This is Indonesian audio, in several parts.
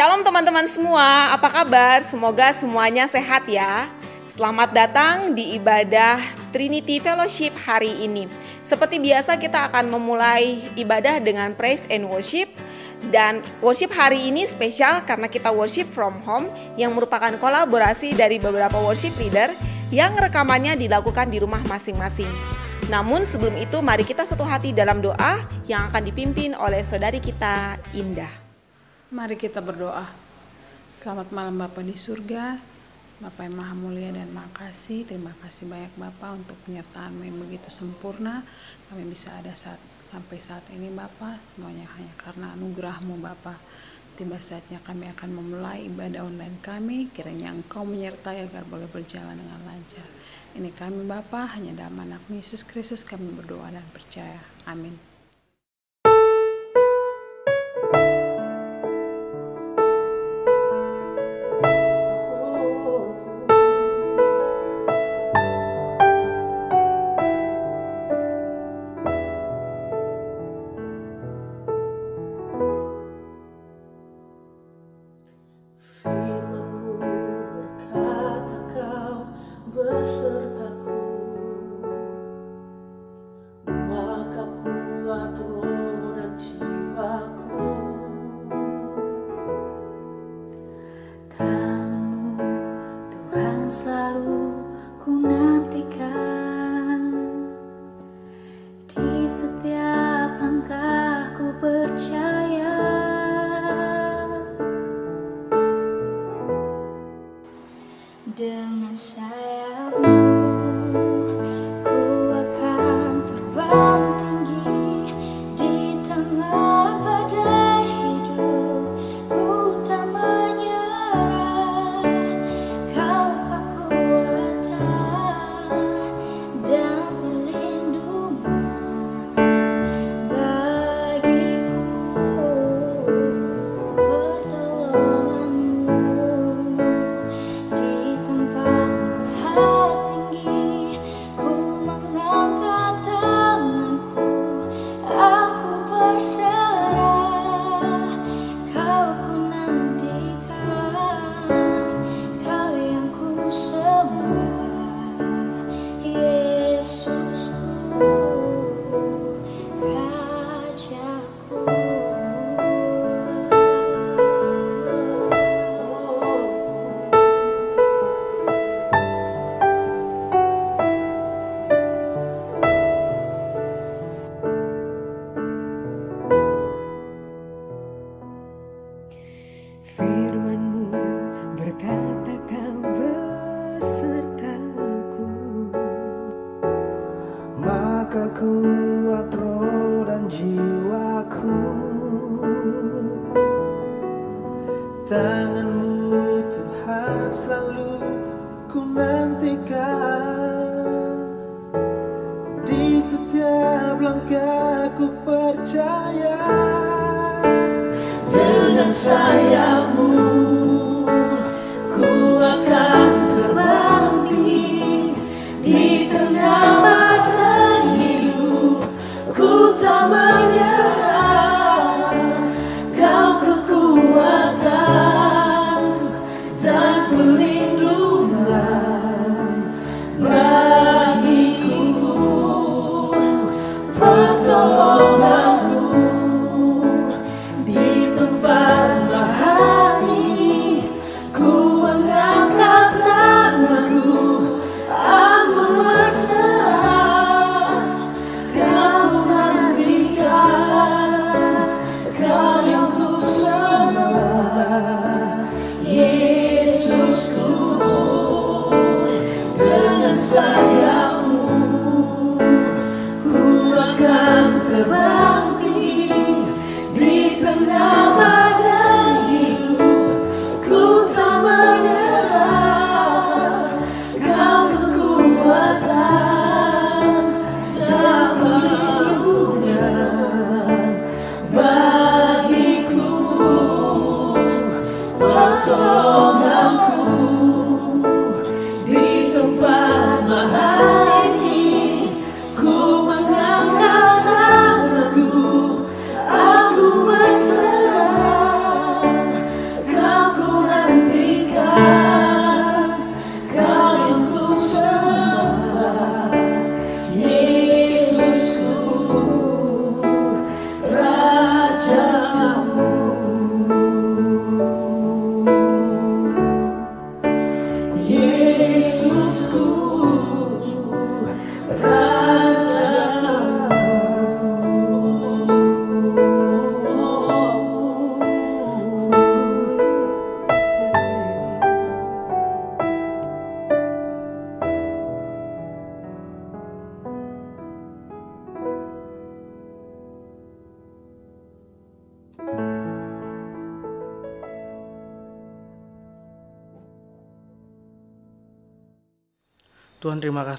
Shalom teman-teman semua, apa kabar? Semoga semuanya sehat ya. Selamat datang di ibadah Trinity Fellowship hari ini. Seperti biasa kita akan memulai ibadah dengan praise and worship dan worship hari ini spesial karena kita worship from home yang merupakan kolaborasi dari beberapa worship leader yang rekamannya dilakukan di rumah masing-masing. Namun sebelum itu mari kita satu hati dalam doa yang akan dipimpin oleh saudari kita Indah. Mari kita berdoa. Selamat malam Bapak di surga, Bapak yang maha mulia dan makasih. Terima kasih banyak Bapak untuk penyertaan yang begitu sempurna. Kami bisa ada saat sampai saat ini Bapak, semuanya hanya karena anugerahmu Bapak. Tiba saatnya kami akan memulai ibadah online kami, kiranya Engkau menyertai agar boleh berjalan dengan lancar. Ini kami Bapak, hanya dalam anak Yesus Kristus kami berdoa dan percaya. Amin.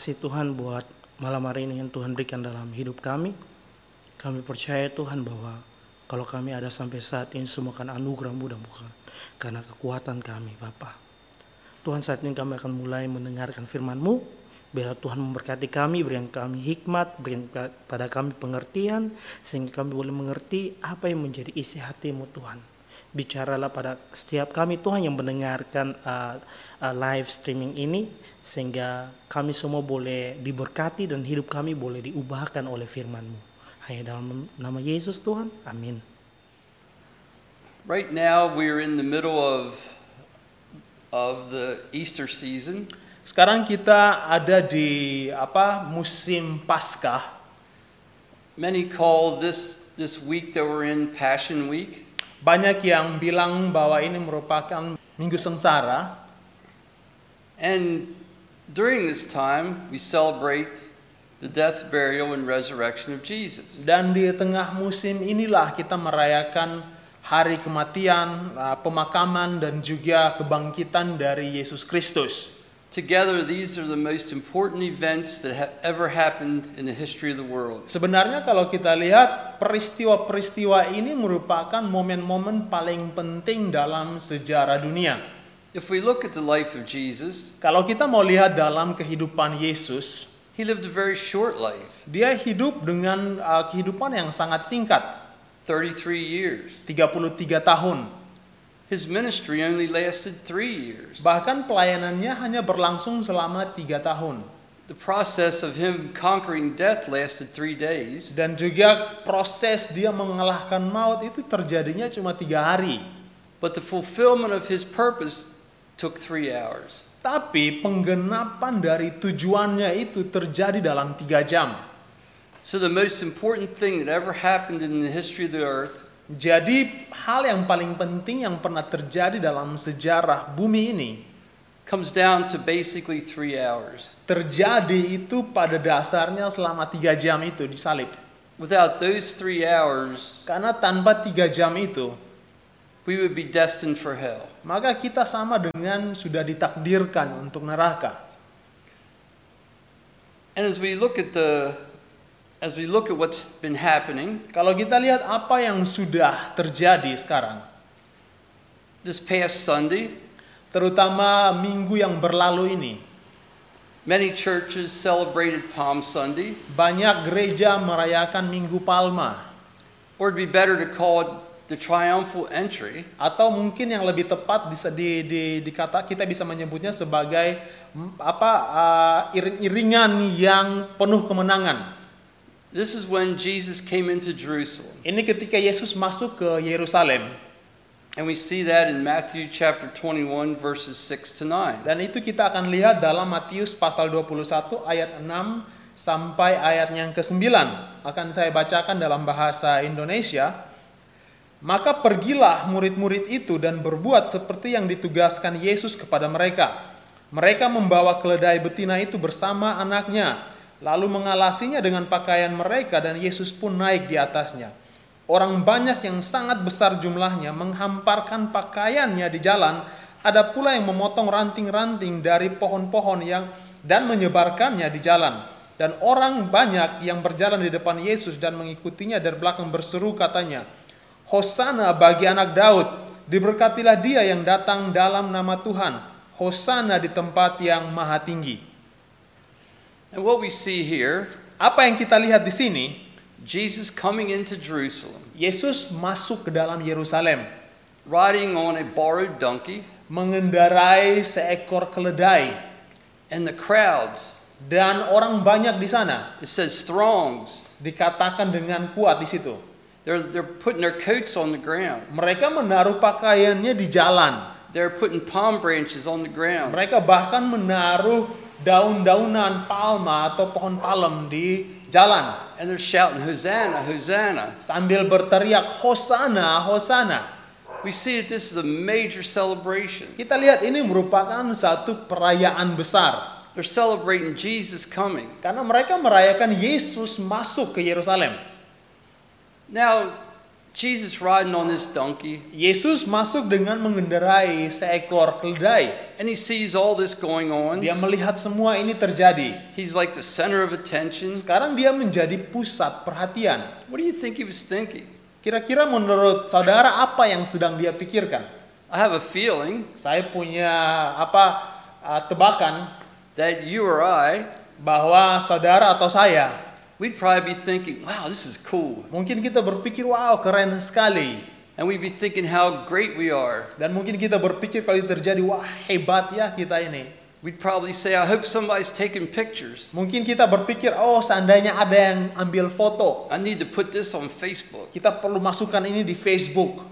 Kasih Tuhan buat malam hari ini yang Tuhan berikan dalam hidup kami. Kami percaya Tuhan bahwa kalau kami ada sampai saat ini semua kan anugerah-Mu dan bukan karena kekuatan kami Bapa. Tuhan saat ini kami akan mulai mendengarkan firman-Mu. Biarlah Tuhan memberkati kami, berikan kami hikmat, berikan pada kami pengertian, sehingga kami boleh mengerti apa yang menjadi isi hatimu Tuhan. Bicaralah pada setiap kami Tuhan yang mendengarkan uh, uh, live streaming ini, sehingga kami semua boleh diberkati dan hidup kami boleh diubahkan oleh firman-Mu. Hanya dalam nama Yesus Tuhan, amin. Right now, we're in the middle of, of the Easter season. Sekarang kita ada di apa musim Paskah. Many call this, this week that we're in Passion Week. Banyak yang bilang bahwa ini merupakan Minggu Sengsara. And during this time, we celebrate the death, burial, and resurrection of Jesus. Dan di tengah musim inilah kita merayakan hari kematian, uh, pemakaman dan juga kebangkitan dari Yesus Kristus. Together, these are the most important events that have ever happened in the history of the world. Sebenarnya kalau kita lihat peristiwa-peristiwa ini merupakan momen-momen paling penting dalam sejarah dunia. If we look at the life of Jesus, Kalau kita mau lihat dalam kehidupan Yesus, he lived a very short life dia hidup dengan uh, kehidupan yang sangat singkat, 33 years. 33 tahun. His ministry only lasted three years. Bahkan pelayanannya hanya berlangsung selama tiga tahun. The process of him conquering death lasted three days. Dan juga proses dia mengalahkan maut itu terjadinya cuma tiga hari. But the fulfillment of his purpose took three hours. Tapi penggenapan dari tujuannya itu terjadi dalam tiga jam. So the most important thing that ever happened in the history of the earth Jadi hal yang paling penting yang pernah terjadi dalam sejarah bumi ini comes down to basically three hours. terjadi itu pada dasarnya selama tiga jam itu disalib. Without those three hours, Karena tanpa tiga jam itu, we would be destined for hell. maka kita sama dengan sudah ditakdirkan untuk neraka. And as we look at the as we look at what's been happening, Kalau kita lihat apa yang sudah terjadi sekarang, this past Sunday, terutama minggu yang berlalu ini, many churches celebrated Palm Sunday, banyak gereja merayakan Minggu Palma. Or it'd be better to call it the triumphal entry. Atau mungkin yang lebih tepat bisa di, di, dikata kita bisa menyebutnya sebagai apa uh, iring-iringan yang penuh kemenangan. This is when Jesus came into Jerusalem. Ini ketika Yesus masuk ke Yerusalem And we see that in Matthew chapter 21 verses 6 to 9. dan itu kita akan lihat dalam Matius pasal 21 ayat 6 sampai ayat yang ke-9. Akan saya bacakan dalam bahasa Indonesia. Maka pergilah murid-murid itu dan berbuat seperti yang ditugaskan Yesus kepada mereka. Mereka membawa keledai betina itu bersama anaknya, lalu mengalasinya dengan pakaian mereka dan Yesus pun naik di atasnya. Orang banyak yang sangat besar jumlahnya menghamparkan pakaiannya di jalan, ada pula yang memotong ranting-ranting dari pohon-pohon yang dan menyebarkannya di jalan. Dan orang banyak yang berjalan di depan Yesus dan mengikutinya dari belakang berseru katanya, Hosana bagi anak Daud, diberkatilah dia yang datang dalam nama Tuhan. Hosana di tempat yang maha tinggi. And what we see here, Apa yang kita lihat di sini? Jesus coming into Jerusalem, Yesus masuk ke dalam Yerusalem, riding on a borrowed donkey, mengendarai seekor keledai, and the crowds, dan orang banyak di sana. it says throngs, Dikatakan dengan kuat di situ. they're, they're putting their coats on the ground. Mereka menaruh pakaiannya di jalan. They're putting palm branches on the ground. Mereka bahkan menaruh daun-daunan palma atau pohon palem di jalan And they're shouting, Hosanna, Hosanna. sambil berteriak Hosana, Hosana. We see that this is a major celebration. Kita lihat ini merupakan satu perayaan besar They're celebrating Jesus coming. karena mereka merayakan Yesus masuk ke Yerusalem. Now, Jesus riding on this donkey, Yesus masuk dengan mengendarai seekor keledai. and he sees all this going on. Dia melihat semua ini terjadi. He's like the center of attention. Sekarang dia menjadi pusat perhatian. What do you think he was thinking? Kira-kira menurut saudara apa yang sedang dia pikirkan? I have a feeling Saya punya apa uh, tebakan that you or I, bahwa saudara atau saya we'd probably be thinking, wow, this is cool. mungkin kita berpikir wow keren sekali And we'd be thinking how great we are. dan mungkin kita berpikir kalau terjadi wah hebat ya kita ini. We'd probably say, I hope somebody's taking pictures. Mungkin kita berpikir oh seandainya ada yang ambil foto I need to put this on Facebook. kita perlu masukkan ini di Facebook.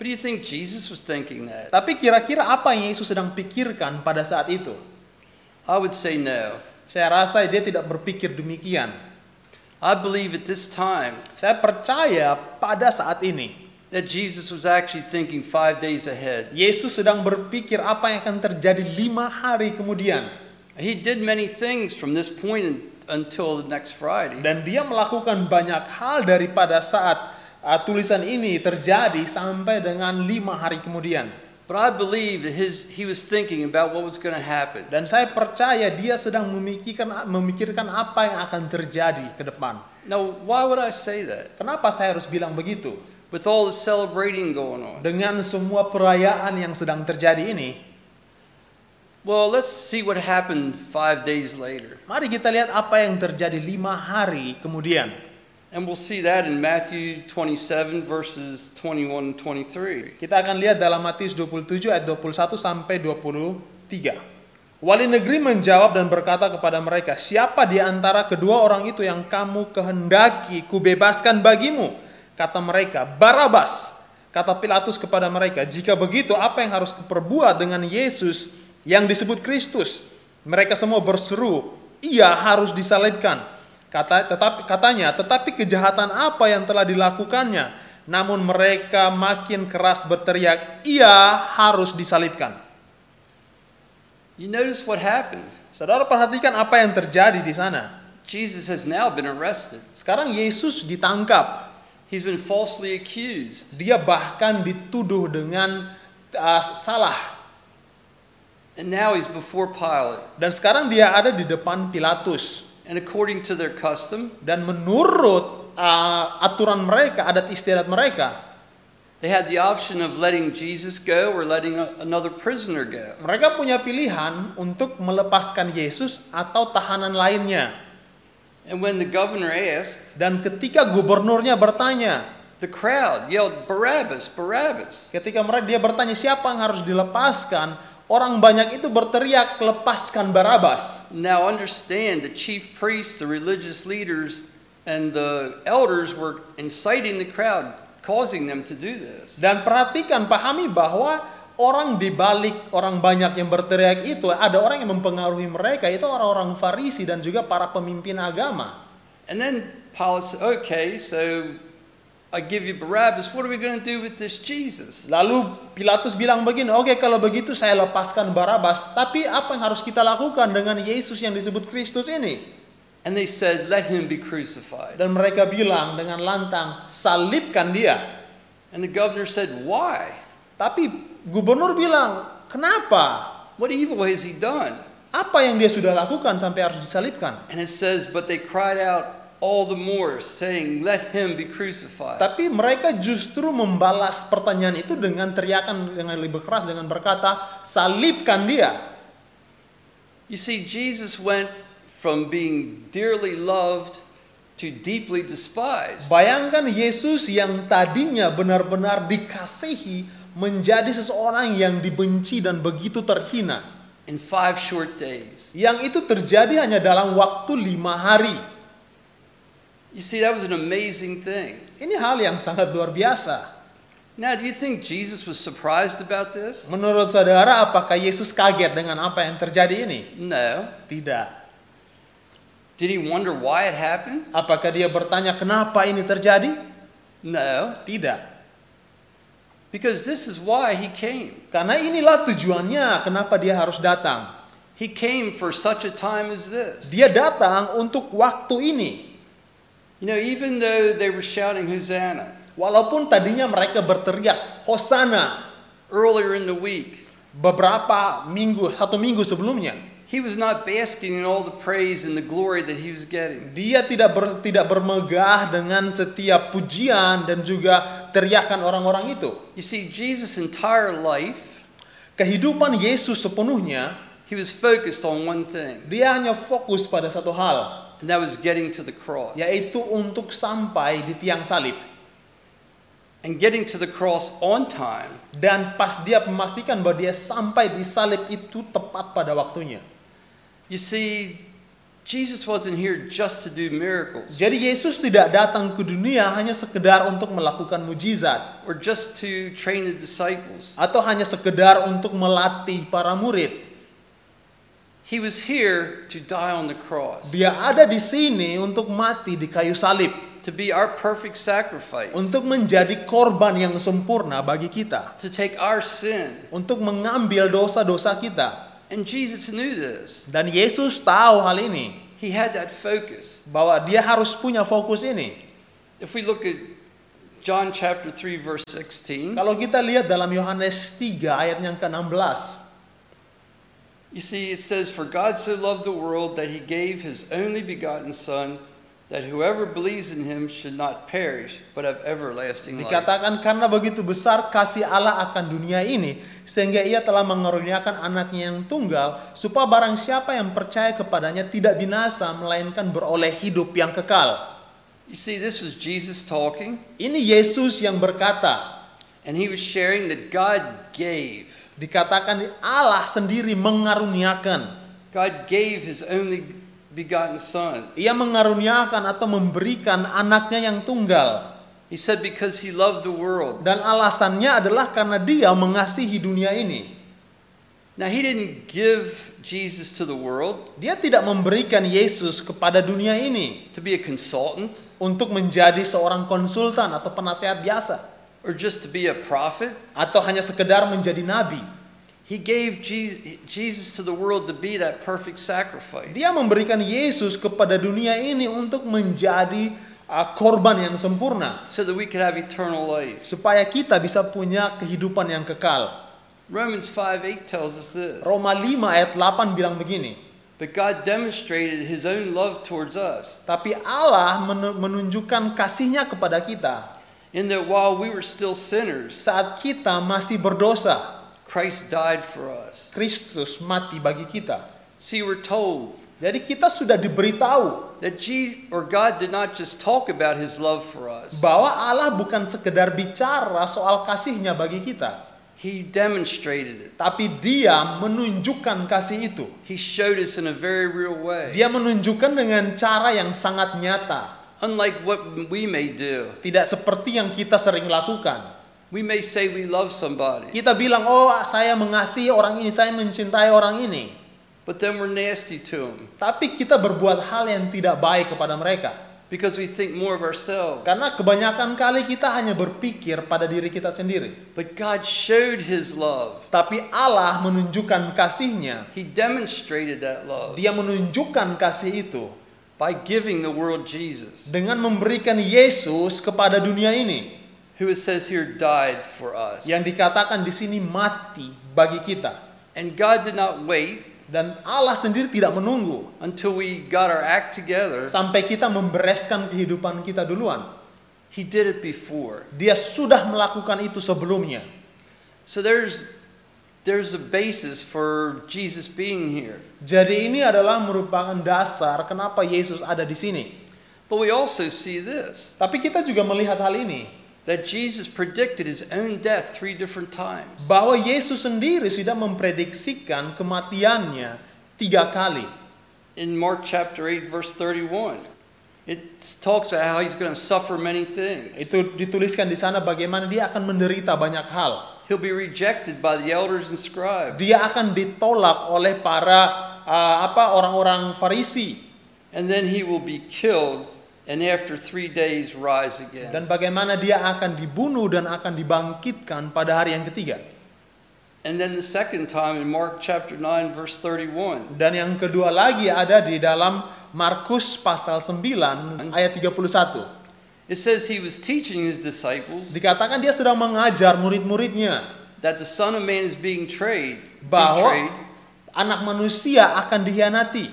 But do you think Jesus was thinking that? Tapi kira-kira apa yang Yesus sedang pikirkan pada saat itu? I would say no. Saya rasa dia tidak berpikir demikian. I believe at this time Saya percaya pada saat ini that Jesus was actually thinking five days ahead. Yesus sedang berpikir apa yang akan terjadi lima hari kemudian. He did many things from this point in- until the next Friday. Dan dia melakukan banyak hal daripada saat uh, tulisan ini terjadi sampai dengan lima hari kemudian. But I believe that his, he was thinking about what was going to happen. Dan saya percaya dia sedang memikirkan memikirkan apa yang akan terjadi ke depan. Now, why would I say that? Kenapa saya harus bilang begitu? With all the celebrating going on. Dengan semua perayaan yang sedang terjadi ini, Well, let's see what happened five days later. mari kita lihat apa yang terjadi lima hari kemudian. And we'll see that in Matthew 27, verses 21 and 23. Kita akan lihat dalam Matius 27 ayat 21 sampai 23. Wali negeri menjawab dan berkata kepada mereka, "Siapa di antara kedua orang itu yang kamu kehendaki kubebaskan bagimu?" Kata mereka, "Barabas." Kata Pilatus kepada mereka, "Jika begitu, apa yang harus kuperbuat dengan Yesus yang disebut Kristus?" Mereka semua berseru, "Ia harus disalibkan." Kata, tetapi katanya, tetapi kejahatan apa yang telah dilakukannya? Namun mereka makin keras berteriak, ia harus disalibkan. You notice what happened. Saudara perhatikan apa yang terjadi di sana. Jesus has now been arrested. Sekarang Yesus ditangkap. He's been falsely accused. Dia bahkan dituduh dengan uh, salah. And now he's before Pilate. Dan sekarang dia ada di depan Pilatus. And according to their custom, Dan menurut uh, aturan mereka, adat istiadat mereka, they had the option of letting Jesus go or letting a- another prisoner go. mereka punya pilihan untuk melepaskan Yesus atau tahanan lainnya. And when the governor asked, Dan ketika gubernurnya bertanya, the crowd yelled, Barabbas, Barabbas. ketika mereka dia bertanya siapa yang harus dilepaskan, orang banyak itu berteriak lepaskan Barabas. Now understand the chief priests, the religious leaders, and the elders were inciting the crowd, causing them to do this. Dan perhatikan, pahami bahwa orang di balik orang banyak yang berteriak itu ada orang yang mempengaruhi mereka itu orang-orang Farisi dan juga para pemimpin agama. And then said, okay, so I give you Barabbas. What are we going to do with this Jesus? Lalu Pilatus bilang begini, oke kalau begitu saya lepaskan Barabas, tapi apa yang harus kita lakukan dengan Yesus yang disebut Kristus ini? And they said, let him be crucified. Dan mereka bilang dengan lantang, salibkan dia. And the governor said, why? Tapi gubernur bilang, kenapa? What evil has he done? Apa yang dia sudah lakukan sampai harus disalibkan? And it says, but they cried out all the more, saying, let him be crucified. Tapi mereka justru membalas pertanyaan itu dengan teriakan dengan lebih keras dengan berkata, salibkan dia. You see, Jesus went from being dearly loved to deeply despised. Bayangkan Yesus yang tadinya benar-benar dikasihi menjadi seseorang yang dibenci dan begitu terhina. in five short days. Yang itu terjadi hanya dalam waktu lima hari. You see, that was an amazing thing. Ini hal yang sangat luar biasa. Now, do you think Jesus was surprised about this? Menurut saudara, apakah Yesus kaget dengan apa yang terjadi ini? No. Tidak. Did he wonder why it happened? Apakah dia bertanya kenapa ini terjadi? No. Tidak. Because this is why he came. Karena inilah tujuannya kenapa dia harus datang. He came for such a time as this. Dia datang untuk waktu ini. You know, even though they were shouting Hosanna, Walaupun tadinya mereka berteriak Hosana earlier in the week, beberapa minggu, satu minggu sebelumnya, he was not basking in all the praise and the glory that he was getting. dia tidak ber- tidak bermegah dengan setiap pujian dan juga teriakan orang-orang itu. You see, Jesus' entire life, Kehidupan Yesus sepenuhnya, he was focused on one thing, dia hanya fokus pada satu hal, and that was getting to the cross. yaitu untuk sampai di tiang salib. And getting to the cross on time Dan pas dia memastikan bahwa dia sampai di salib itu tepat pada waktunya. You see, Jesus wasn't here just to do miracles Jadi Yesus tidak datang ke dunia hanya sekedar untuk melakukan mujizat or just to train the disciples. atau hanya sekedar untuk melatih para murid. He was here to die on the cross, Dia ada di sini untuk mati di kayu salib, to be our perfect sacrifice, untuk menjadi korban yang sempurna bagi kita, to take our sin. untuk mengambil dosa-dosa kita. And Jesus knew this. Dan Yesus tahu hal ini He had that focus. bahwa dia harus punya fokus ini. If we look at John chapter 3 verse 16, Kalau kita lihat dalam Yohanes 3 ayat yang ke-16, you see it says for God so loved the world that he gave his only begotten son that whoever believes in him should not perish but have everlasting life. Dikatakan karena begitu besar kasih Allah akan dunia ini sehingga ia telah mengaruniakan anaknya yang tunggal supaya barang siapa yang percaya kepadanya tidak binasa melainkan beroleh hidup yang kekal. You see this was Jesus talking Ini Yesus yang berkata, and he was sharing that God gave. Dikatakan Allah sendiri mengaruniakan. God gave his only begotten son. Ia mengaruniakan atau memberikan anaknya yang tunggal. He said because he loved the world. Dan alasannya adalah karena dia mengasihi dunia ini. Now he didn't give Jesus to the world Dia tidak memberikan Yesus kepada dunia ini to be a consultant untuk menjadi seorang konsultan atau penasehat biasa. Or just to be a prophet. atau hanya sekedar menjadi nabi. He gave Je- Jesus to the world to be that perfect sacrifice. Dia memberikan Yesus kepada dunia ini untuk menjadi uh, korban yang sempurna so that we could have eternal life. supaya kita bisa punya kehidupan yang kekal. Romans 5 8 tells us this. Roma 5 ayat 8 bilang begini, But God demonstrated his own love towards us, tapi Allah men- menunjukkan kasihnya kepada kita in that while we were still sinners, saat kita masih berdosa. Christ died for us. Kristus mati bagi kita. See, we're told Jadi kita sudah diberitahu that Je- or God did not just talk about his love for us, bahwa Allah bukan sekedar bicara soal kasihnya bagi kita, he demonstrated it. tapi Dia menunjukkan kasih itu. He showed us in a very real way. Dia menunjukkan dengan cara yang sangat nyata, Unlike what we may do. tidak seperti yang kita sering lakukan. We may say we love somebody, Kita bilang, "Oh, saya mengasihi orang ini, saya mencintai orang ini." but then we're nasty to them Tapi kita berbuat hal yang tidak baik kepada mereka. because we think more of ourselves. Karena kebanyakan kali kita hanya berpikir pada diri kita sendiri. But God showed his love. Tapi Allah menunjukkan kasihnya. He demonstrated that love Dia menunjukkan kasih itu by giving the world Jesus, dengan memberikan Yesus kepada dunia ini. who it says here died for us. Yang dikatakan di sini mati bagi kita. And God did not wait Dan Allah sendiri tidak menunggu until we got our act together. sampai kita membereskan kehidupan kita duluan. He did it before. Dia sudah melakukan itu sebelumnya. So there's there's a basis for Jesus being here. Jadi ini adalah merupakan dasar kenapa Yesus ada di sini. But we also see this Tapi kita juga melihat hal ini that Jesus predicted his own death three different times. bahwa Yesus sendiri sudah memprediksikan kematiannya tiga kali. In Mark chapter 8 verse 31, it talks about how he's going to suffer many things. Itu dituliskan di sana bagaimana dia akan menderita banyak hal. He'll be rejected by the elders and scribes. Dia akan ditolak oleh para uh, apa orang-orang Farisi And then he will be killed and after three days rise again. dan bagaimana dia akan dibunuh dan akan dibangkitkan pada hari yang ketiga. And then the second time in Mark chapter 9 verse 31. Dan yang kedua lagi ada di dalam Markus pasal 9 ayat 31. It says he was teaching his disciples Dikatakan dia sedang mengajar murid-muridnya that the Son of Man is being trade, bahwa betrayed anak manusia akan dihianati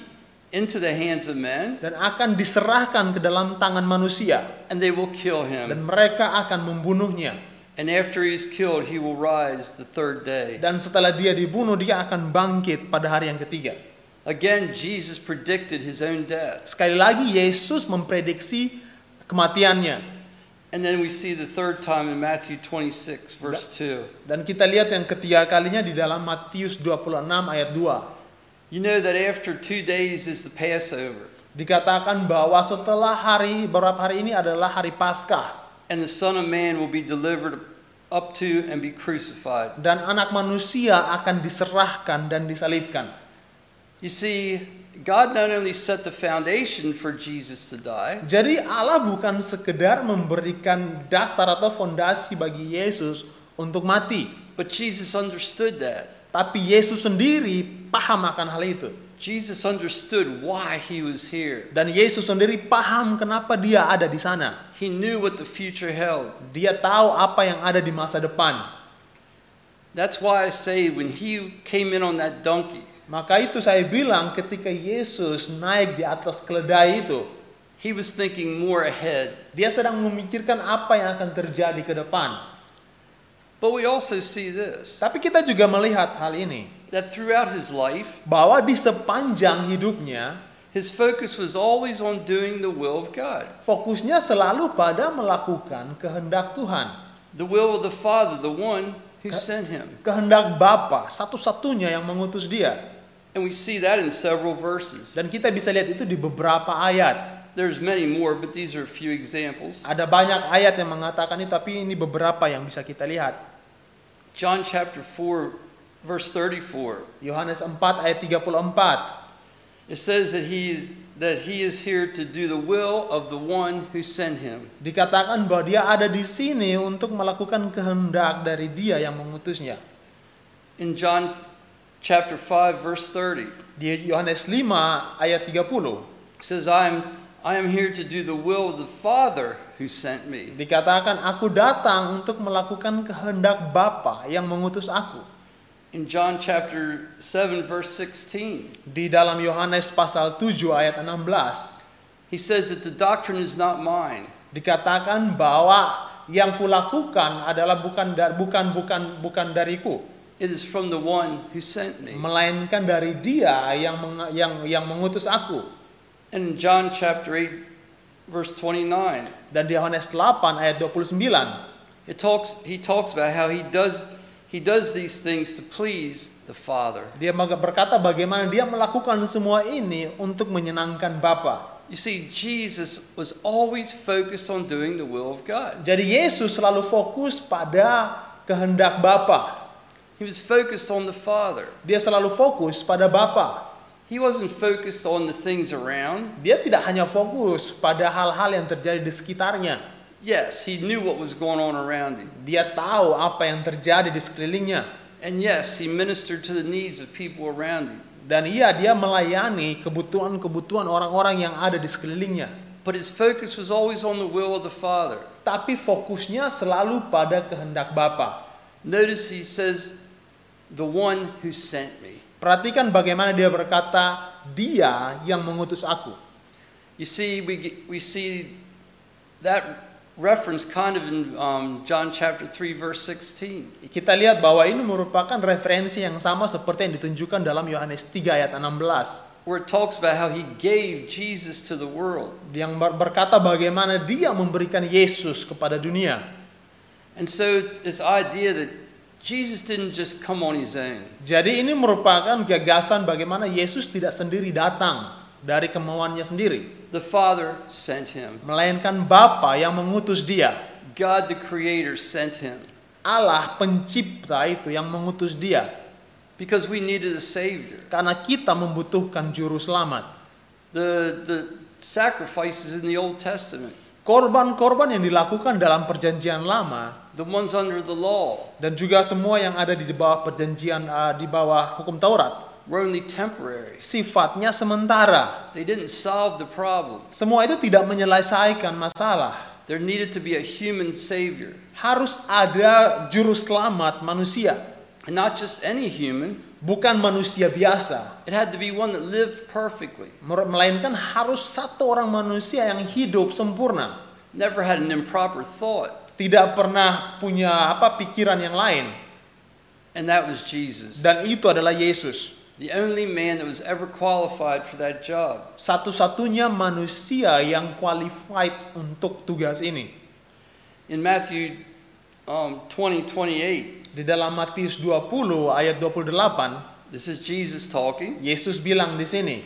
into the hands of men, dan akan diserahkan ke dalam tangan manusia and they will kill dan him. mereka akan membunuhnya And after he is killed, he will rise the third day. dan setelah dia dibunuh dia akan bangkit pada hari yang ketiga. Again, Jesus predicted his own death. Sekali lagi Yesus memprediksi kematiannya And then we see the third time in Matthew 26, verse 2. dan kita lihat yang ketiga kalinya di dalam Matius 26 ayat 2. You know that after two days is the Passover, Dikatakan bahwa setelah hari beberapa hari ini adalah hari Paskah and the Son of Man will be delivered up to and be crucified. dan anak manusia akan diserahkan dan disalibkan. You see, God not only set the foundation for Jesus to die, Jadi Allah bukan sekedar memberikan dasar atau fondasi bagi Yesus untuk mati, but Jesus understood that. tapi Yesus sendiri paham akan hal itu. Jesus understood why he was here. Dan Yesus sendiri paham kenapa dia ada di sana. He knew what the future held. Dia tahu apa yang ada di masa depan. That's why I say when he came in on that donkey, Maka itu saya bilang ketika Yesus naik di atas keledai itu, he was thinking more ahead. dia sedang memikirkan apa yang akan terjadi ke depan. But we also see this Tapi kita juga melihat hal ini that throughout his life, bahwa di sepanjang hidupnya his focus was always on doing the will of God, fokusnya selalu pada melakukan kehendak Tuhan. the will of the Father, the one who sent him. Kehendak Bapa satu-satunya yang mengutus dia. And we see that in several verses. Dan kita bisa lihat itu di beberapa ayat. There's many more, but these are a few examples. Ada banyak ayat yang mengatakan itu tapi ini beberapa yang bisa kita lihat. John chapter 4, verse 34. Yohanes 4 ayat 34. It says that he is that he is here to do the will of the one who sent him. Dikatakan bahwa dia ada di sini untuk melakukan kehendak dari dia yang mengutusnya. In John chapter 5 verse 30, Di Yohanes 5 ayat 30 it says I am I am here to do the will of the Father who sent me. dikatakan aku datang untuk melakukan kehendak Bapa yang mengutus aku. In John chapter 7 verse 16, Di dalam Yohanes pasal 7 ayat 16 he says that the doctrine is not mine, dikatakan bahwa yang kulakukan adalah bukan da- bukan bukan bukan dariku, it is from the one who sent me. melainkan dari Dia yang meng- yang yang mengutus aku. In John chapter 8 verse 29, Dan di Yohanes 8 ayat 29 it talks he talks about how he does he does these things to please the Father. dia berkata bagaimana dia melakukan semua ini untuk menyenangkan Bapa. You see, Jesus was always focused on doing the will of God. Jadi Yesus selalu fokus pada kehendak Bapa. He was focused on the Father. Dia selalu fokus pada Bapa. He wasn't focused on the things around. Dia tidak hanya fokus pada hal-hal yang terjadi di sekitarnya. Yes, he knew what was going on around him. Dia tahu apa yang terjadi di sekelilingnya. And yes, he ministered to the needs of people around him. Dan iya, dia melayani kebutuhan-kebutuhan orang-orang yang ada di sekelilingnya. But his focus was always on the will of the Father. Tapi fokusnya selalu pada kehendak Bapa. Notice he says, the one who sent me. Perhatikan bagaimana dia berkata, dia yang mengutus aku. You see, we, we see that reference kind of in um, John chapter 3, verse 16. Kita lihat bahwa ini merupakan referensi yang sama seperti yang ditunjukkan dalam Yohanes 3 ayat 16. where it talks about how he gave Jesus to the world. Yang ber- berkata bagaimana dia memberikan Yesus kepada dunia. And so this idea that Jesus didn't just come on his own. Jadi ini merupakan gagasan bagaimana Yesus tidak sendiri datang dari kemauannya sendiri. The Father sent him. Melainkan Bapa yang mengutus dia. God the Creator sent him. Allah pencipta itu yang mengutus dia. Because we needed a Savior. Karena kita membutuhkan juru selamat. The, the sacrifices in the Old Testament, Korban-korban yang dilakukan dalam perjanjian lama the ones under the law, dan juga semua yang ada di bawah perjanjian uh, di bawah hukum Taurat were only temporary. sifatnya sementara. They didn't solve the problem. Semua itu tidak menyelesaikan masalah. There needed to be a human savior. Harus ada juru selamat manusia, And not just any human, bukan manusia biasa. it had to be one that lived perfectly, Melainkan harus satu orang manusia yang hidup sempurna. never had an improper thought. Tidak pernah punya apa pikiran yang lain. And that was Jesus, Dan itu adalah Yesus. the only man that was ever qualified for that job. Satu-satunya manusia yang qualified untuk tugas ini. In Matthew um, 20, 28, Di dalam Matius 20 ayat 28, this is Jesus talking. Yesus bilang di sini,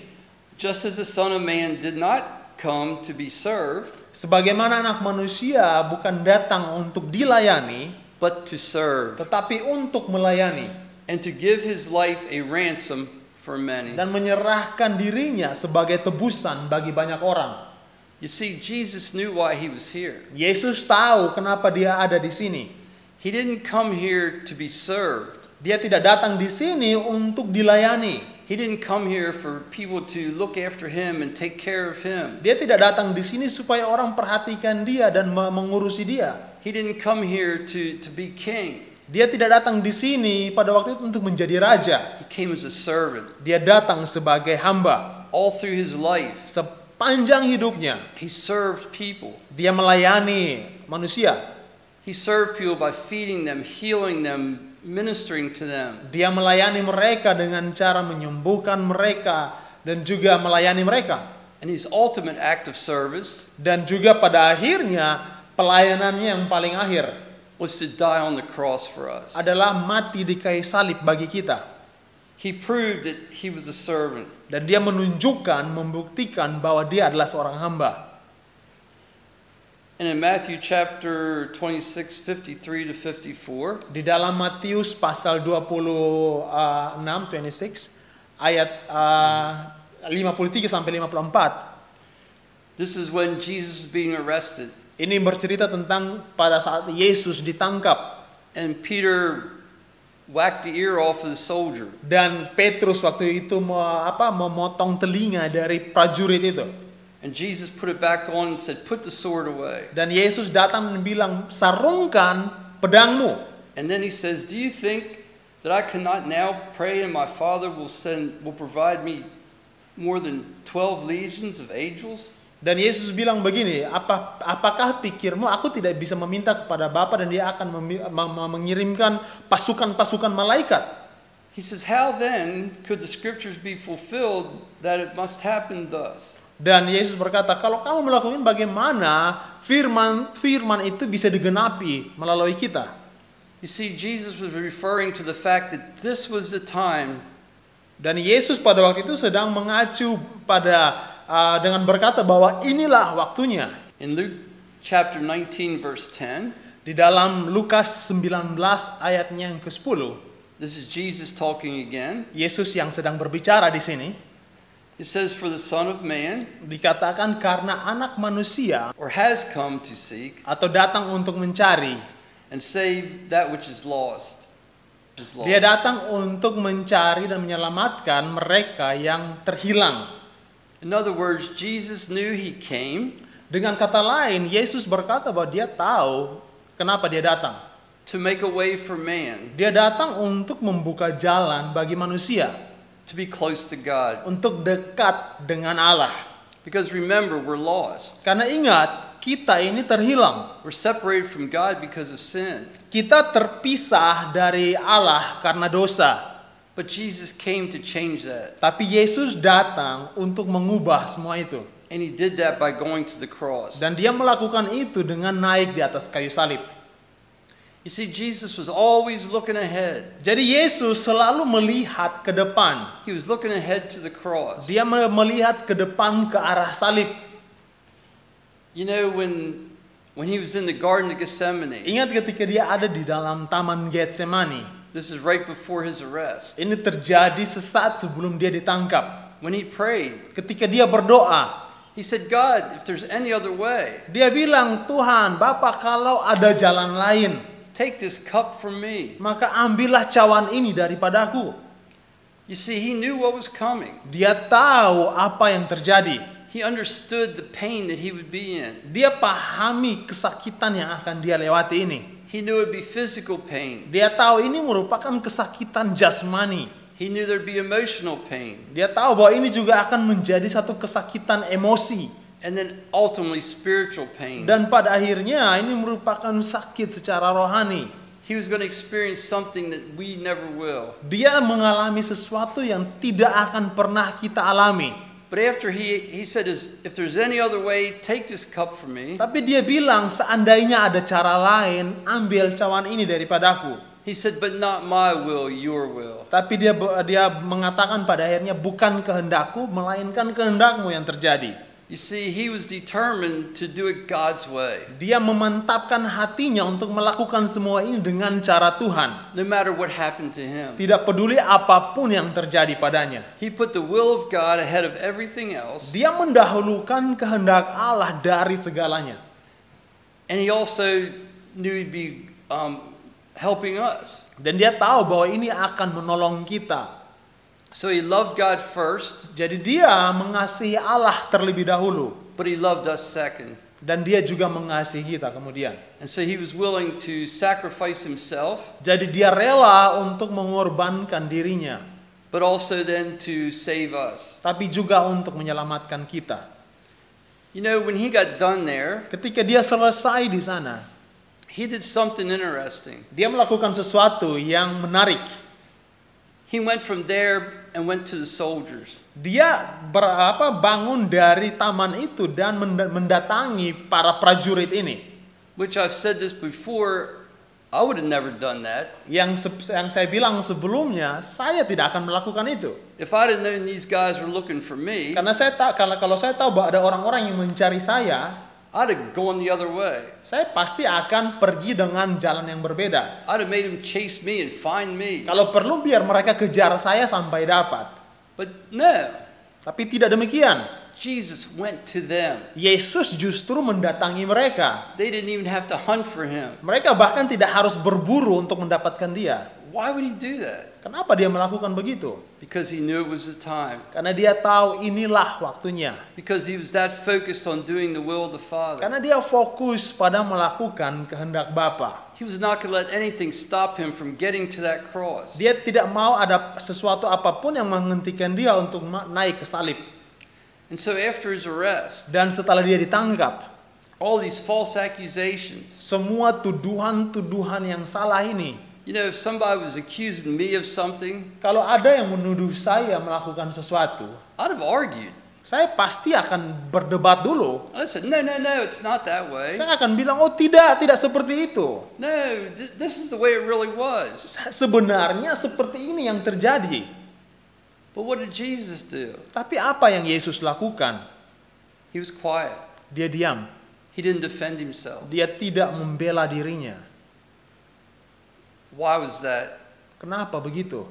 Just as the Son of Man did not come to be served, sebagaimana anak manusia bukan datang untuk dilayani, but to serve, tetapi untuk melayani and to give his life a ransom for many. dan menyerahkan dirinya sebagai tebusan bagi banyak orang. You see, Jesus knew why he was here. Yesus tahu kenapa dia ada di sini. He didn't come here to be served. Dia tidak datang di sini untuk dilayani. He didn't come here for people to look after him and take care of him. Dia tidak datang di sini supaya orang perhatikan dia dan me- mengurusi dia. He didn't come here to, to be king. Dia tidak datang di sini pada waktu itu untuk menjadi raja. He came as a servant. Dia datang sebagai hamba. All through his life, Sepanjang hidupnya, he served people. dia melayani manusia. He served people by feeding them, healing them, ministering to them. Dia melayani mereka dengan cara menyembuhkan mereka dan juga melayani mereka. And his ultimate act of service Dan juga pada akhirnya pelayanannya yang paling akhir was to die on the cross for us. adalah mati di kayu salib bagi kita. He proved that he was a servant. Dan dia menunjukkan, membuktikan bahwa dia adalah seorang hamba. And in Matthew chapter 26, 53 to 54, Di dalam Matius pasal 26, 26 ayat uh, 53 sampai 54. this is when Jesus was being arrested. Ini bercerita tentang pada saat Yesus ditangkap And Peter whacked the ear off of the soldier. dan Petrus waktu itu me- apa memotong telinga dari prajurit itu. And Jesus put it back on and said, Put the sword away. Dan Yesus datang dan bilang, "Sarungkan pedangmu." And then he says, Do you think that I cannot now pray and my Father will send will provide me more than 12 legions of angels? Dan Yesus bilang begini, apa apakah pikirmu aku tidak bisa meminta kepada Bapa dan dia akan memi- mem- mem- mengirimkan pasukan-pasukan malaikat? He says, How then could the scriptures be fulfilled that it must happen thus? Dan Yesus berkata, kalau kamu melakukan bagaimana firman firman itu bisa digenapi melalui kita. You see, Jesus was referring to the fact that this was the time Dan Yesus pada waktu itu sedang mengacu pada uh, dengan berkata bahwa inilah waktunya. in Luke chapter 19, verse 10. Di dalam Lukas 19 ayatnya yang ke-10, This is Jesus talking again. Yesus yang sedang berbicara di sini It says, For the Son of Man, dikatakan karena anak manusia or has come to seek atau datang untuk mencari, and save that which is lost. Which is lost. dia datang untuk mencari dan menyelamatkan mereka yang terhilang. In other words, Jesus knew he came Dengan kata lain, Yesus berkata bahwa dia tahu kenapa dia datang. to make a way for man Dia datang untuk membuka jalan bagi manusia to be close to God. untuk dekat dengan Allah. Because remember, we're lost. Karena ingat, kita ini terhilang. We're separated from God because of sin. Kita terpisah dari Allah karena dosa. But Jesus came to change that. Tapi Yesus datang untuk mengubah semua itu. And he did that by going to the cross. Dan dia melakukan itu dengan naik di atas kayu salib. You see, Jesus was always looking ahead. Jadi Yesus selalu melihat ke depan. He was looking ahead to the cross. Dia me- melihat ke depan ke arah salib. You know, when, when he was in the Garden of Gethsemane, Ingat ketika dia ada di dalam taman Getsemani. this is right before his arrest. Ini terjadi sesaat sebelum dia ditangkap. When he prayed, Ketika dia berdoa, he said, God, if there's any other way, dia bilang, "Tuhan, Bapak, kalau ada jalan lain, take this cup from me. maka ambillah cawan ini daripadaku." You see, he knew what was coming. Dia tahu apa yang terjadi. He understood the pain that he would be in. Dia pahami kesakitan yang akan dia lewati ini. He knew it would be physical pain. Dia tahu ini merupakan kesakitan jasmani. He knew there'd be emotional pain. Dia tahu bahwa ini juga akan menjadi satu kesakitan emosi. And then ultimately spiritual pain. Dan pada akhirnya ini merupakan sakit secara rohani. He was going to experience something that we never will. Dia mengalami sesuatu yang tidak akan pernah kita alami. But after he, he said, "Is- if there's any other way, take this cup from me. Tapi dia bilang seandainya ada cara lain, ambil cawan ini daripadaku. He said, but not my will, your will. Tapi dia dia mengatakan pada akhirnya bukan kehendakku melainkan kehendakmu yang terjadi. You see, he was determined to do it God's way. Dia memantapkan hatinya untuk melakukan semua ini dengan cara Tuhan. No matter what happened to him. Tidak peduli apa pun yang terjadi padanya. He put the will of God ahead of everything else. Dia mendahulukan kehendak Allah dari segalanya. And he also knew he'd be um, helping us. Dan dia tahu bahwa ini akan menolong kita. So he loved God first, Jadi dia mengasihi Allah terlebih dahulu. but he loved us second. Dan dia juga mengasihi kita kemudian. And so he was willing to sacrifice himself, Jadi dia rela untuk mengorbankan dirinya. but also then to save us. Tapi juga untuk menyelamatkan kita. You know, when he got done there, Ketika dia selesai di sana, he did something interesting. dia melakukan sesuatu yang menarik. He went from there and went to the soldiers. Dia berapa bangun dari taman itu dan menda- mendatangi para prajurit ini. Which I've said this before, I would have never done that. Yang yang saya bilang sebelumnya, saya tidak akan melakukan itu. If I'd have known these guys were looking for me, Karena saya tak kalau kalau saya tahu bahwa ada orang-orang yang mencari saya, I'd have gone the other way. saya pasti akan pergi dengan jalan yang berbeda. I'd have made them chase me and find me. Kalau perlu biar mereka kejar saya sampai dapat. But no, Tapi tidak demikian. Jesus went to them. Yesus justru mendatangi mereka. They didn't even have to hunt for him. Mereka bahkan tidak harus berburu untuk mendapatkan dia. Why would he do that? Kenapa dia melakukan begitu? Because he knew it was the time. Karena dia tahu inilah waktunya. Because he was that focused on doing the will of the Father. Karena dia fokus pada melakukan kehendak Bapa. He was not going to let anything stop him from getting to that cross. Dia tidak mau ada sesuatu apa pun yang menghentikan dia untuk naik ke salib. And so after his arrest, Dan setelah dia ditangkap, all these false accusations. semua tuduhan-tuduhan yang salah ini, You know, if somebody was accusing me of something, kalau ada yang menuduh saya melakukan sesuatu, I'd have argued. saya pasti akan berdebat dulu. I said, no, no, no, it's not that way. Saya akan bilang, oh tidak, tidak seperti itu. No, th- this is the way it really was. Se- Sebenarnya seperti ini yang terjadi. But what did Jesus do? Tapi apa yang Yesus lakukan? He was quiet. Dia diam. He didn't defend himself. Dia tidak membela dirinya. Why was that? Kenapa begitu?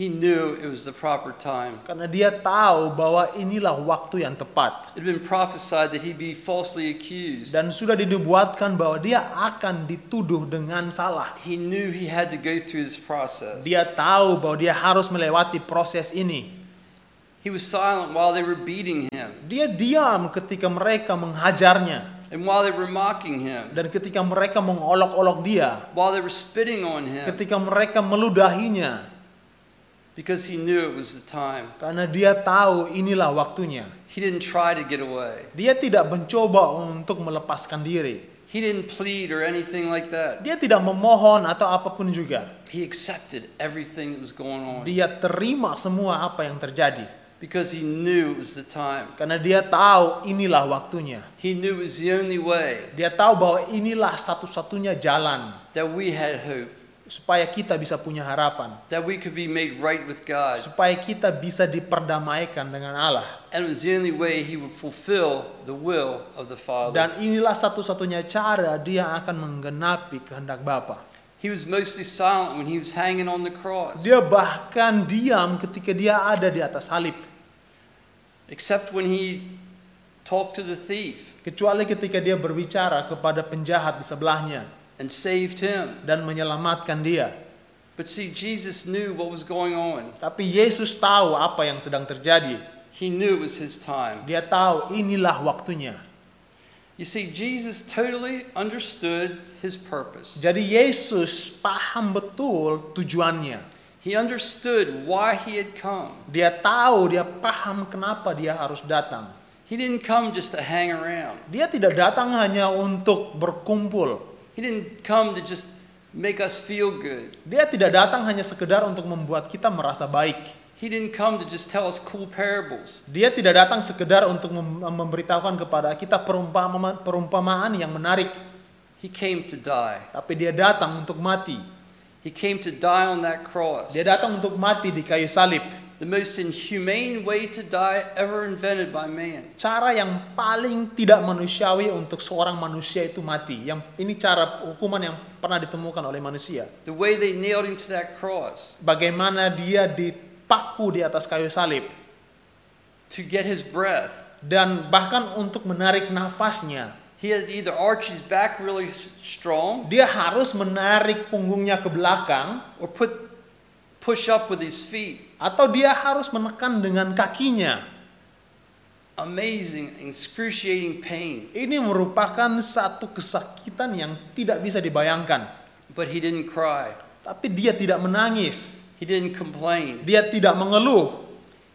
He knew it was the proper time. Karena dia tahu bahwa inilah waktu yang tepat. It had been prophesied that he'd be falsely accused. Dan sudah dinubuatkan bahwa dia akan dituduh dengan salah. He knew he had to go through this process. Dia tahu bahwa dia harus melewati proses ini. He was silent while they were beating him Dia diam ketika mereka menghajarnya. And while they were mocking him, Dan ketika mereka mengolok-olok dia. while they were spitting on him, Ketika mereka meludahinya. because he knew it was the time. Karena dia tahu inilah waktunya. He didn't try to get away. Dia tidak mencoba untuk melepaskan diri. He didn't plead or anything like that. Dia tidak memohon atau apa pun juga. He accepted everything that was going on Dia terima semua apa yang terjadi. Because he knew it was the time. Karena dia tahu inilah waktunya. He knew it was the only way Dia tahu bahwa inilah satu-satunya jalan that we had hope, supaya kita bisa punya harapan. that we could be made right with God. Supaya kita bisa diperdamaikan dengan Allah. And it was the only way he would fulfill the will of the Father. Dan inilah satu-satunya cara dia akan menggenapi kehendak Bapa. He was mostly silent when he was hanging on the cross, Dia bahkan diam ketika dia ada di atas salib. Except when he talked to the thief Kecuali ketika dia berbicara kepada penjahat di sebelahnya and saved him. dan menyelamatkan dia. But see, Jesus knew what was going on. Tapi Yesus tahu apa yang sedang terjadi. He knew it was his time. Dia tahu inilah waktunya. You see, Jesus totally understood his purpose. Jadi Yesus paham betul tujuannya. He understood why he had come. Dia tahu, dia paham kenapa dia harus datang. He didn't come just to hang around. Dia tidak datang hanya untuk berkumpul. He didn't come to just make us feel good. Dia tidak datang hanya sekedar untuk membuat kita merasa baik. He didn't come to just tell us cool parables. Dia tidak datang sekedar untuk mem- memberitahukan kepada kita perumpamaan, perumpamaan yang menarik, He came to die. tapi dia datang untuk mati. He came to die on that cross. Dia datang untuk mati di kayu salib. The most inhumane way to die ever invented by man. Cara yang paling tidak manusiawi untuk seorang manusia itu mati. Yang ini cara hukuman yang pernah ditemukan oleh manusia. The way they nailed him to that cross Bagaimana dia dipaku di atas kayu salib to get his breath. dan bahkan untuk menarik nafasnya, He had to either arch his back really strong dia harus menarik punggungnya ke belakang or put push up with his feet. atau dia harus menekan dengan kakinya. Amazing, excruciating pain. Ini merupakan satu kesakitan yang tidak bisa dibayangkan. But he didn't cry. Tapi dia tidak menangis, He didn't complain. dia tidak mengeluh.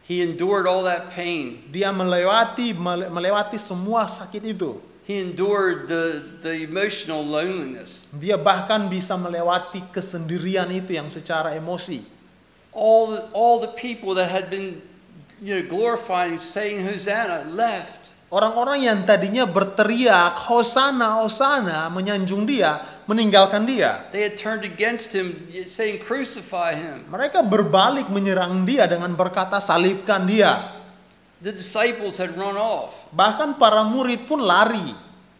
He endured all that pain. Dia melewati mele- melewati semua sakit itu. He endured the, the emotional loneliness. Dia bahkan bisa melewati kesendirian itu yang secara emosi. All the, all the people that had been you know, glorifying, saying Hosanna, left. Orang-orang yang tadinya berteriak Hosana, Hosana, menyanjung dia, meninggalkan dia. They had turned against him, saying, Crucify him. Mereka berbalik menyerang dia dengan berkata salibkan dia. The disciples had run off. Bahkan para murid pun lari.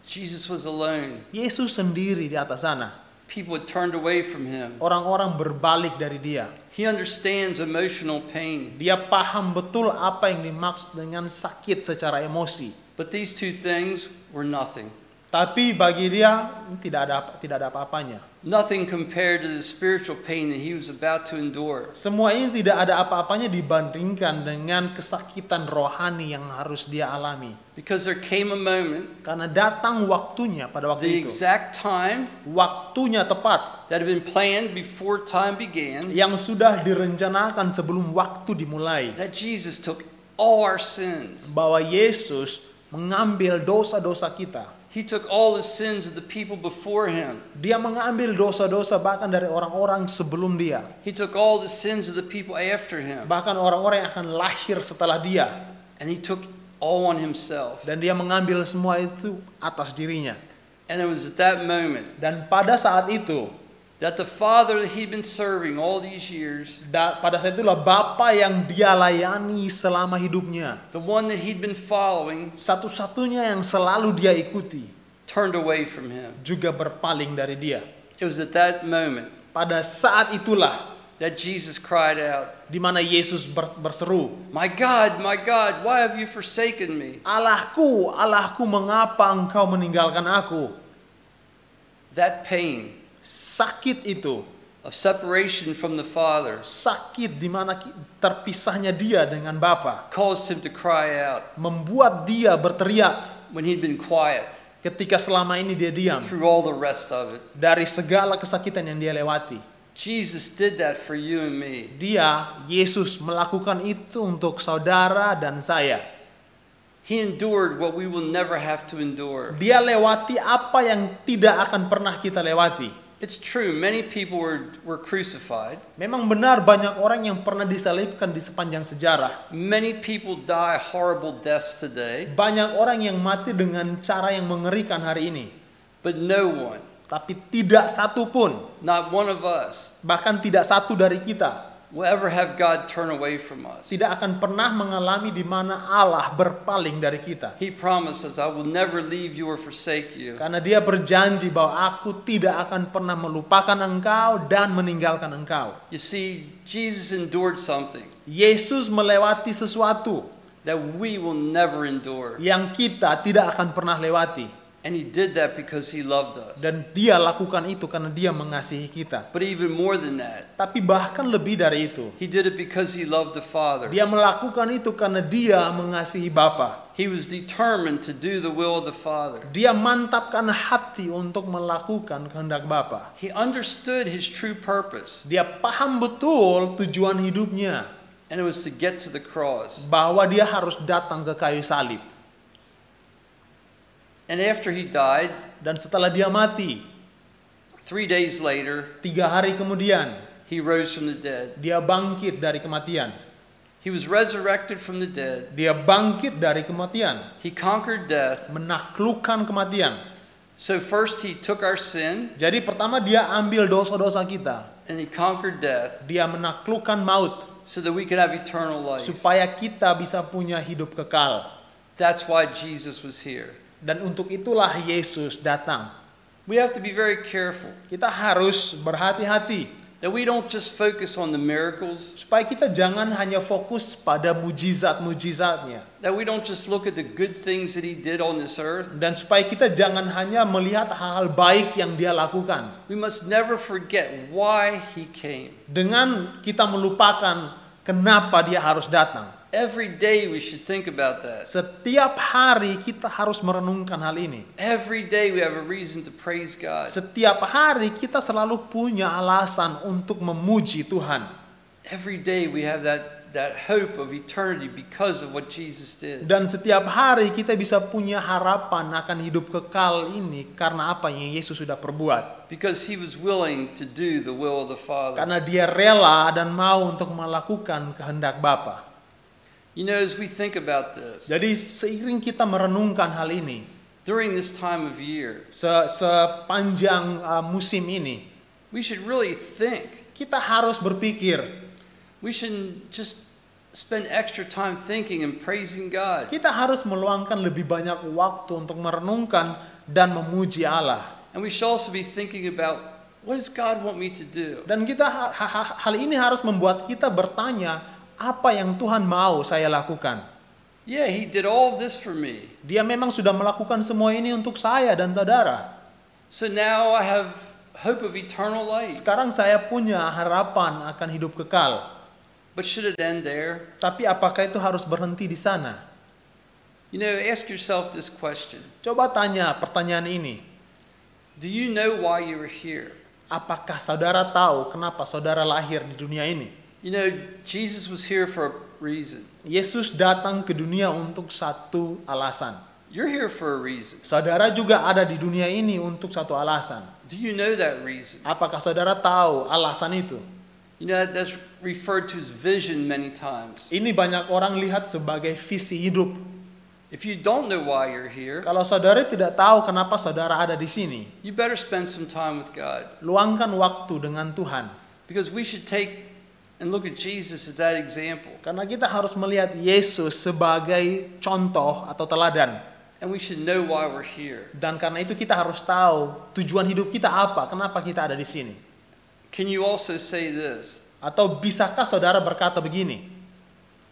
Jesus was alone. Yesus sendiri di atas sana. People had turned away from him. Orang-orang berbalik dari dia. He understands emotional pain. Dia paham betul apa yang dimaksud dengan sakit secara emosi. But these two things were nothing. Tapi bagi dia tidak ada tidak ada apa-apanya. Nothing compared to the spiritual pain that he was about to endure. Semua ini tidak ada apa-apanya dibandingkan dengan kesakitan rohani yang harus dia alami. Because there came a moment, Karena datang waktunya pada the waktu itu. exact time Waktunya tepat that had been planned before time began, yang sudah direncanakan sebelum waktu dimulai. that Jesus took all our sins. Bahwa Yesus mengambil dosa-dosa kita. He took all the sins of the people before him. Dia mengambil dosa-dosa bahkan dari orang-orang sebelum dia. He took all the sins of the people after him. Bahkan orang-orang yang akan lahir setelah dia. And he took all on himself. Dan dia mengambil semua itu atas dirinya. And it was at that moment Dan pada saat itu, that the Father that he'd been serving all these years, da- pada saat itulah Bapa yang dia layani selama hidupnya. the one that he'd been following, Satu-satunya yang selalu dia ikuti. turned away from him. Juga berpaling dari dia. It was at that moment Pada saat itulah that Jesus cried out, di mana Yesus ber- berseru, My God, my God, why have you forsaken me? Allahku, Allahku, mengapa engkau meninggalkan aku? That pain Sakit itu, of separation from the Father sakit di mana terpisahnya dia dengan Bapa, caused him to cry out membuat dia berteriak when he'd been quiet ketika selama ini dia diam through all the rest of it. dari segala kesakitan yang dia lewati. Jesus did that for you and me. Dia, Yesus melakukan itu untuk saudara dan saya. He endured what we will never have to endure. Dia lewati apa yang tidak akan pernah kita lewati. It's true, many people were, were crucified. Memang benar banyak orang yang pernah disalibkan di sepanjang sejarah. Many people die horrible deaths today, Banyak orang yang mati dengan cara yang mengerikan hari ini. but no one, Tapi tidak satu pun, not one of us, bahkan tidak satu dari kita, will ever have God turn away from us. tidak akan pernah mengalami di mana Allah berpaling dari kita. He promises, I will never leave you or forsake you. Karena dia berjanji bahwa aku tidak akan pernah melupakan engkau dan meninggalkan engkau. You see, Jesus endured something Yesus melewati sesuatu that we will never endure. yang kita tidak akan pernah lewati. And he did that because he loved us. Dan dia lakukan itu karena dia mengasihi kita. But even more than that, Tapi bahkan lebih dari itu, he did it because he loved the Father. dia melakukan itu karena dia mengasihi Bapa. He was determined to do the will of the Father. Dia mantapkan hati untuk melakukan kehendak Bapa. He understood his true purpose, Dia paham betul tujuan hidupnya and it was to get to the cross. bahwa dia harus datang ke kayu salib. And after he died, Dan setelah dia mati, three days later, tiga hari kemudian he rose from the dead. dia bangkit dari kematian. He was resurrected from the dead. Dia bangkit dari kematian, He conquered death. menaklukkan kematian. So first he took our sin Jadi pertama dia ambil dosa-dosa kita, and he conquered death dia menaklukkan maut so that we could have eternal life. supaya kita bisa punya hidup kekal. That's why Jesus was here. Dan untuk itulah Yesus datang. We have to be very careful Kita harus berhati-hati that we don't just focus on the miracles, supaya kita jangan hanya fokus pada mujizat-mujizatnya that we don't just look at the good things that he did on this earth. dan supaya kita jangan hanya melihat hal-hal baik yang dia lakukan We must never forget why he came. dengan kita melupakan kenapa dia harus datang. Every day we should think about that. Setiap hari kita harus merenungkan hal ini. Every day we have a reason to praise God. Setiap hari kita selalu punya alasan untuk memuji Tuhan. Every day we have that, that hope of eternity because of what Jesus did. Dan setiap hari kita bisa punya harapan akan hidup kekal ini karena apa yang Yesus sudah perbuat. Because he was willing to do the will of the Father. Karena dia rela dan mau untuk melakukan kehendak Bapa. You know, as we think about this, Jadi seiring kita merenungkan hal ini, during this time of year, se- sepanjang uh, musim ini, we should really think. kita harus berpikir, We shouldn't just spend extra time thinking and praising God. kita harus meluangkan lebih banyak waktu untuk merenungkan dan memuji Allah. And we should also be thinking about what does God want me to do? Dan kita ha- ha- hal ini harus membuat kita bertanya, apa yang Tuhan mau saya lakukan? Yeah, he did all this for me. Dia memang sudah melakukan semua ini untuk saya dan saudara. So now I have hope of eternal life. Sekarang saya punya harapan akan hidup kekal. But should it end there? Tapi apakah itu harus berhenti di sana? You know, ask yourself this question. Coba tanya pertanyaan ini. Do you know why you are here? Apakah saudara tahu kenapa saudara lahir di dunia ini? You know, Jesus was here for a reason. Yesus datang ke dunia untuk satu alasan. You're here for a reason. Saudara juga ada di dunia ini untuk satu alasan. Do you know that reason? Apakah saudara tahu alasan itu? You know, that's referred to as vision many times. Ini banyak orang lihat sebagai visi hidup. If you don't know why you're here, Kalau saudara tidak tahu kenapa saudara ada di sini, you better spend some time with God. luangkan waktu dengan Tuhan. Because we should take and look at Jesus as that example. Karena kita harus melihat Yesus sebagai contoh atau teladan. And we should know why we're here. Dan karena itu kita harus tahu tujuan hidup kita apa, kenapa kita ada di sini. Can you also say this? Atau bisakah saudara berkata begini,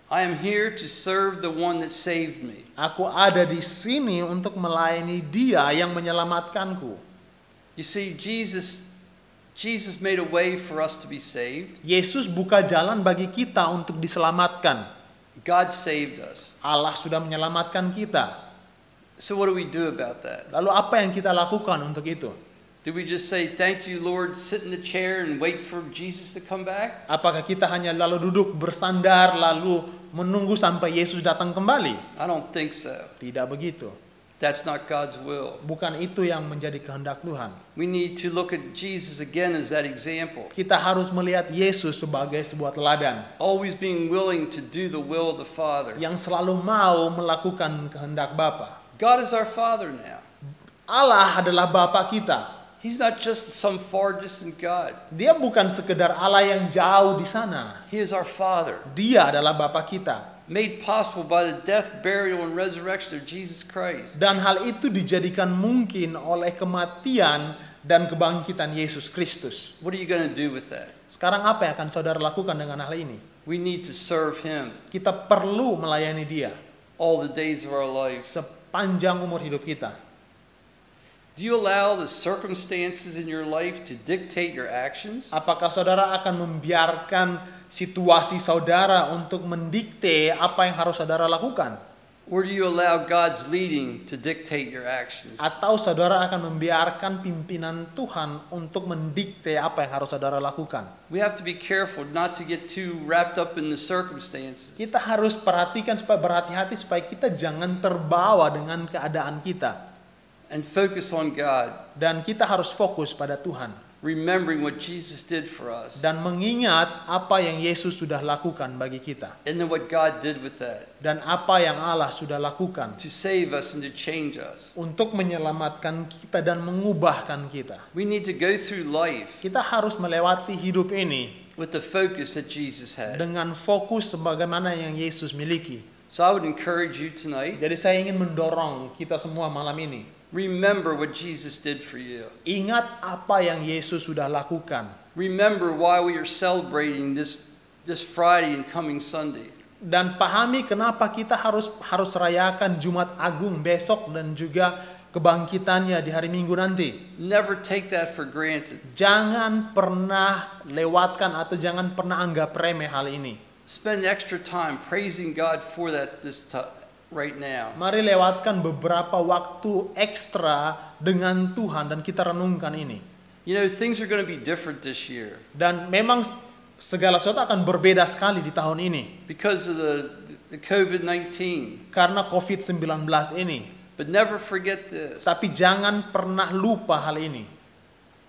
I am here to serve the one that saved me. Aku ada di sini untuk melayani dia yang menyelamatkanku. You see, Jesus Jesus made a way for us to be saved. Yesus buka jalan bagi kita untuk diselamatkan. God saved us. Allah sudah menyelamatkan kita. So what do we do about that? Lalu apa yang kita lakukan untuk itu? Do we just say, Thank you, Lord, sit in the chair and wait for Jesus to come back? Apakah kita hanya lalu duduk bersandar lalu menunggu sampai Yesus datang kembali? I don't think so. Tidak begitu. That's not God's will. Bukan itu yang menjadi kehendak Tuhan. We need to look at Jesus again as that example, Kita harus melihat Yesus sebagai sebuah teladan always being willing to do the will of the Father. yang selalu mau melakukan kehendak Bapa. God is our Father now. Allah adalah Bapa kita. He's not just some far distant God. Dia bukan sekedar Allah yang jauh di sana. He is our Father, Dia adalah Bapa kita. Made possible by the death, burial, and resurrection of Jesus Christ. Dan hal itu dijadikan mungkin oleh kematian dan kebangkitan Yesus Kristus. What are you going to do with that? Sekarang apa yang akan saudara lakukan dengan hal ini? We need to serve Him Kita perlu melayani dia all the days of our lives. sepanjang umur hidup kita. Do you allow the circumstances in your life to dictate your actions? Apakah saudara akan membiarkan situasi saudara untuk mendikte apa yang harus saudara lakukan? Or do you allow God's leading to dictate your actions? Atau saudara akan membiarkan pimpinan Tuhan untuk mendikte apa yang harus saudara lakukan? We have to be careful not to get too wrapped up in the circumstances. Kita harus perhatikan supaya berhati-hati supaya kita jangan terbawa dengan keadaan kita. and focus on God, Dan kita harus fokus pada Tuhan. Remembering what Jesus did for us Dan mengingat apa yang Yesus sudah lakukan bagi kita. and then what God did with that Dan apa yang Allah sudah lakukan. to save us and to change us. Untuk menyelamatkan kita dan mengubahkan kita. We need to go through life Kita harus melewati hidup ini with the focus that Jesus had. dengan fokus sebagaimana yang Yesus miliki. So I would encourage you tonight Jadi saya ingin mendorong kita semua malam ini. Remember what Jesus did for you. Ingat apa yang Yesus sudah lakukan. Remember why we are celebrating this this Friday and coming Sunday. Dan pahami kenapa kita harus harus rayakan Jumat Agung besok dan juga kebangkitannya di hari Minggu nanti. Never take that for granted. Jangan pernah lewatkan atau jangan pernah anggap remeh hal ini. Spend extra time praising God for that this ti right now. Mari lewatkan beberapa waktu ekstra dengan Tuhan dan kita renungkan ini. You know, things are going to be different this year Dan memang segala sesuatu akan berbeda sekali di tahun ini because of the, the COVID 19. karena COVID-19 ini. But never forget this Tapi jangan pernah lupa hal ini.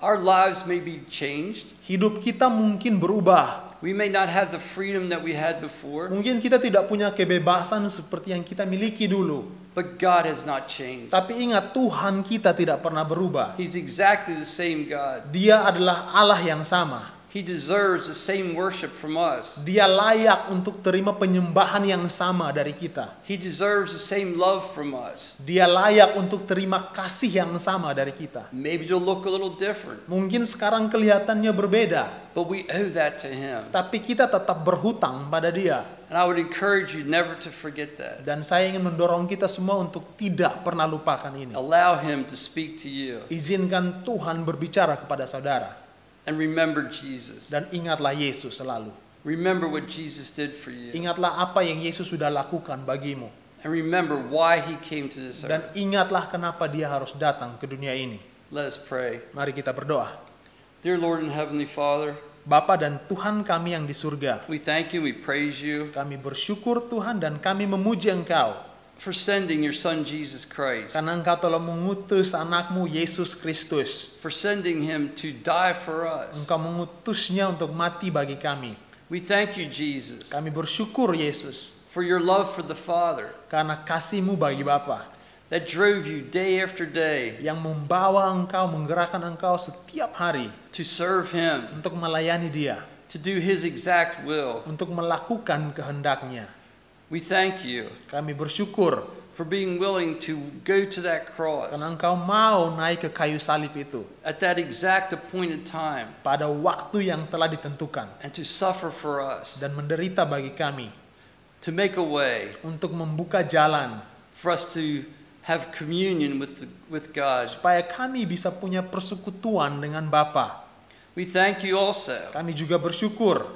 our lives may be changed. Hidup kita mungkin berubah. We may not have the freedom that we had before, Mungkin kita tidak punya kebebasan seperti yang kita miliki dulu. but God has not changed. Tapi ingat Tuhan kita tidak pernah berubah. He's exactly the same God. Dia adalah Allah yang sama. He deserves the same worship from us. Dia layak untuk terima penyembahan yang sama dari kita. He deserves the same love from us. Dia layak untuk terima kasih yang sama dari kita. Maybe it'll look a little different, Mungkin sekarang kelihatannya berbeda, but we owe that to Him. tapi kita tetap berhutang pada Dia. And I would encourage you never to forget that. Dan saya ingin mendorong kita semua untuk tidak pernah lupakan ini. Allow Him to speak to you. Izinkan Tuhan berbicara kepada saudara. And remember Jesus. Dan ingatlah Yesus selalu. Remember what Jesus did for you. Ingatlah apa yang Yesus sudah lakukan bagimu. And remember why He came to this Dan earth. ingatlah kenapa dia harus datang ke dunia ini. Let us pray. Mari kita berdoa. Dear Lord and Heavenly Father, Bapa dan Tuhan kami yang di surga. we thank you, we praise you Kami bersyukur Tuhan dan kami memuji Engkau. For sending your Son Jesus Christ, Karena Engkau telah mengutus anakmu Yesus Kristus. for sending Him to die for us. Engkau mengutusnya untuk mati bagi kami. We thank you, Jesus, Kami bersyukur Yesus. for your love for the Father Karena kasihmu bagi Bapa. that drove you day after day Yang membawa engkau, menggerakkan engkau setiap hari. to serve Him, Untuk melayani dia. to do His exact will. Untuk melakukan kehendaknya. We thank you Kami bersyukur for being willing to go to that cross karena engkau mau naik ke kayu salib itu. at that exact appointed time Pada waktu yang telah ditentukan. and to suffer for us, Dan menderita bagi kami. to make a way Untuk membuka jalan. for us to have communion with, the, with God. Supaya kami bisa punya persekutuan dengan Bapa. We thank you also Kami juga bersyukur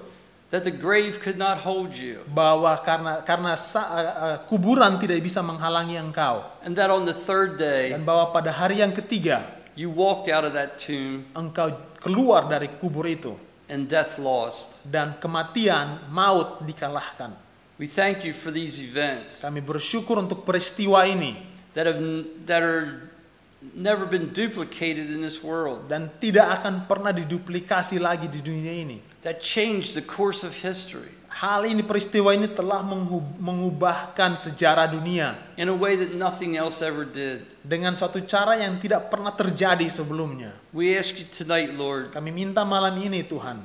that the grave could not hold you bahwa karena karena sa- eh, kuburan tidak bisa menghalangi engkau and that on the third day dan bahwa pada hari yang ketiga you walked out of that tomb engkau keluar dari kubur itu and death lost. dan kematian maut dikalahkan. We thank you for these events Kami bersyukur untuk peristiwa ini that have that are never been duplicated in this world dan tidak akan pernah diduplikasi lagi di dunia ini. That changed the course of history Hal ini peristiwa ini telah mengubahkan sejarah dunia in a way that nothing else ever did. dengan suatu cara yang tidak pernah terjadi sebelumnya. We ask you tonight, Lord, Kami minta malam ini Tuhan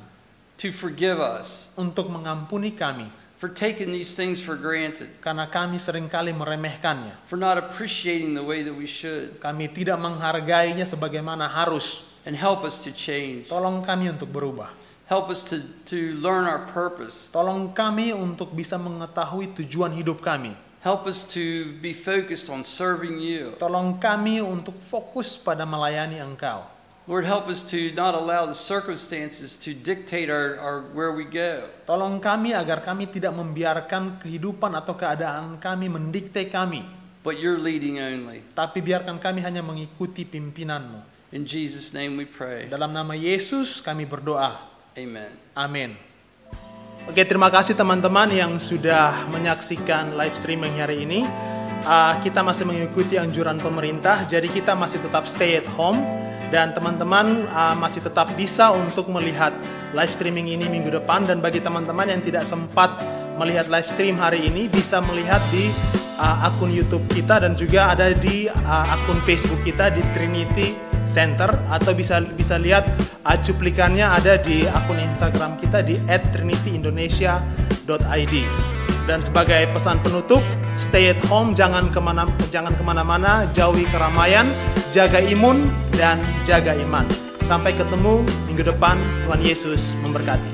to forgive us untuk mengampuni kami for taking these things for granted, karena kami sering kali meremehkannya. for not appreciating the way that we should, Kami tidak menghargainya sebagaimana harus. and help us to change. Tolong kami untuk berubah. Help us to, to learn our purpose. Tolong kami untuk bisa mengetahui tujuan hidup kami. Help us to be focused on serving you. Tolong kami untuk fokus pada melayani Engkau. Lord, help us to not allow the circumstances to dictate our, our where we go. Tolong kami agar kami tidak membiarkan kehidupan atau keadaan kami mendikte kami, but you're leading only. tapi biarkan kami hanya mengikuti pimpinanmu. In Jesus' name we pray. Dalam nama Yesus kami berdoa. Amen. Amin. Oke, terima kasih teman-teman yang sudah menyaksikan live streaming hari ini. Uh, kita masih mengikuti anjuran pemerintah, jadi kita masih tetap stay at home dan teman-teman uh, masih tetap bisa untuk melihat live streaming ini minggu depan dan bagi teman-teman yang tidak sempat melihat live stream hari ini bisa melihat di uh, akun YouTube kita dan juga ada di uh, akun Facebook kita di Trinity Center atau bisa bisa lihat uh, cuplikannya ada di akun Instagram kita di @trinityindonesia.id. Dan sebagai pesan penutup, stay at home, jangan ke mana jangan ke mana-mana, jauhi keramaian, jaga imun dan jaga iman. Sampai ketemu minggu depan. Tuhan Yesus memberkati.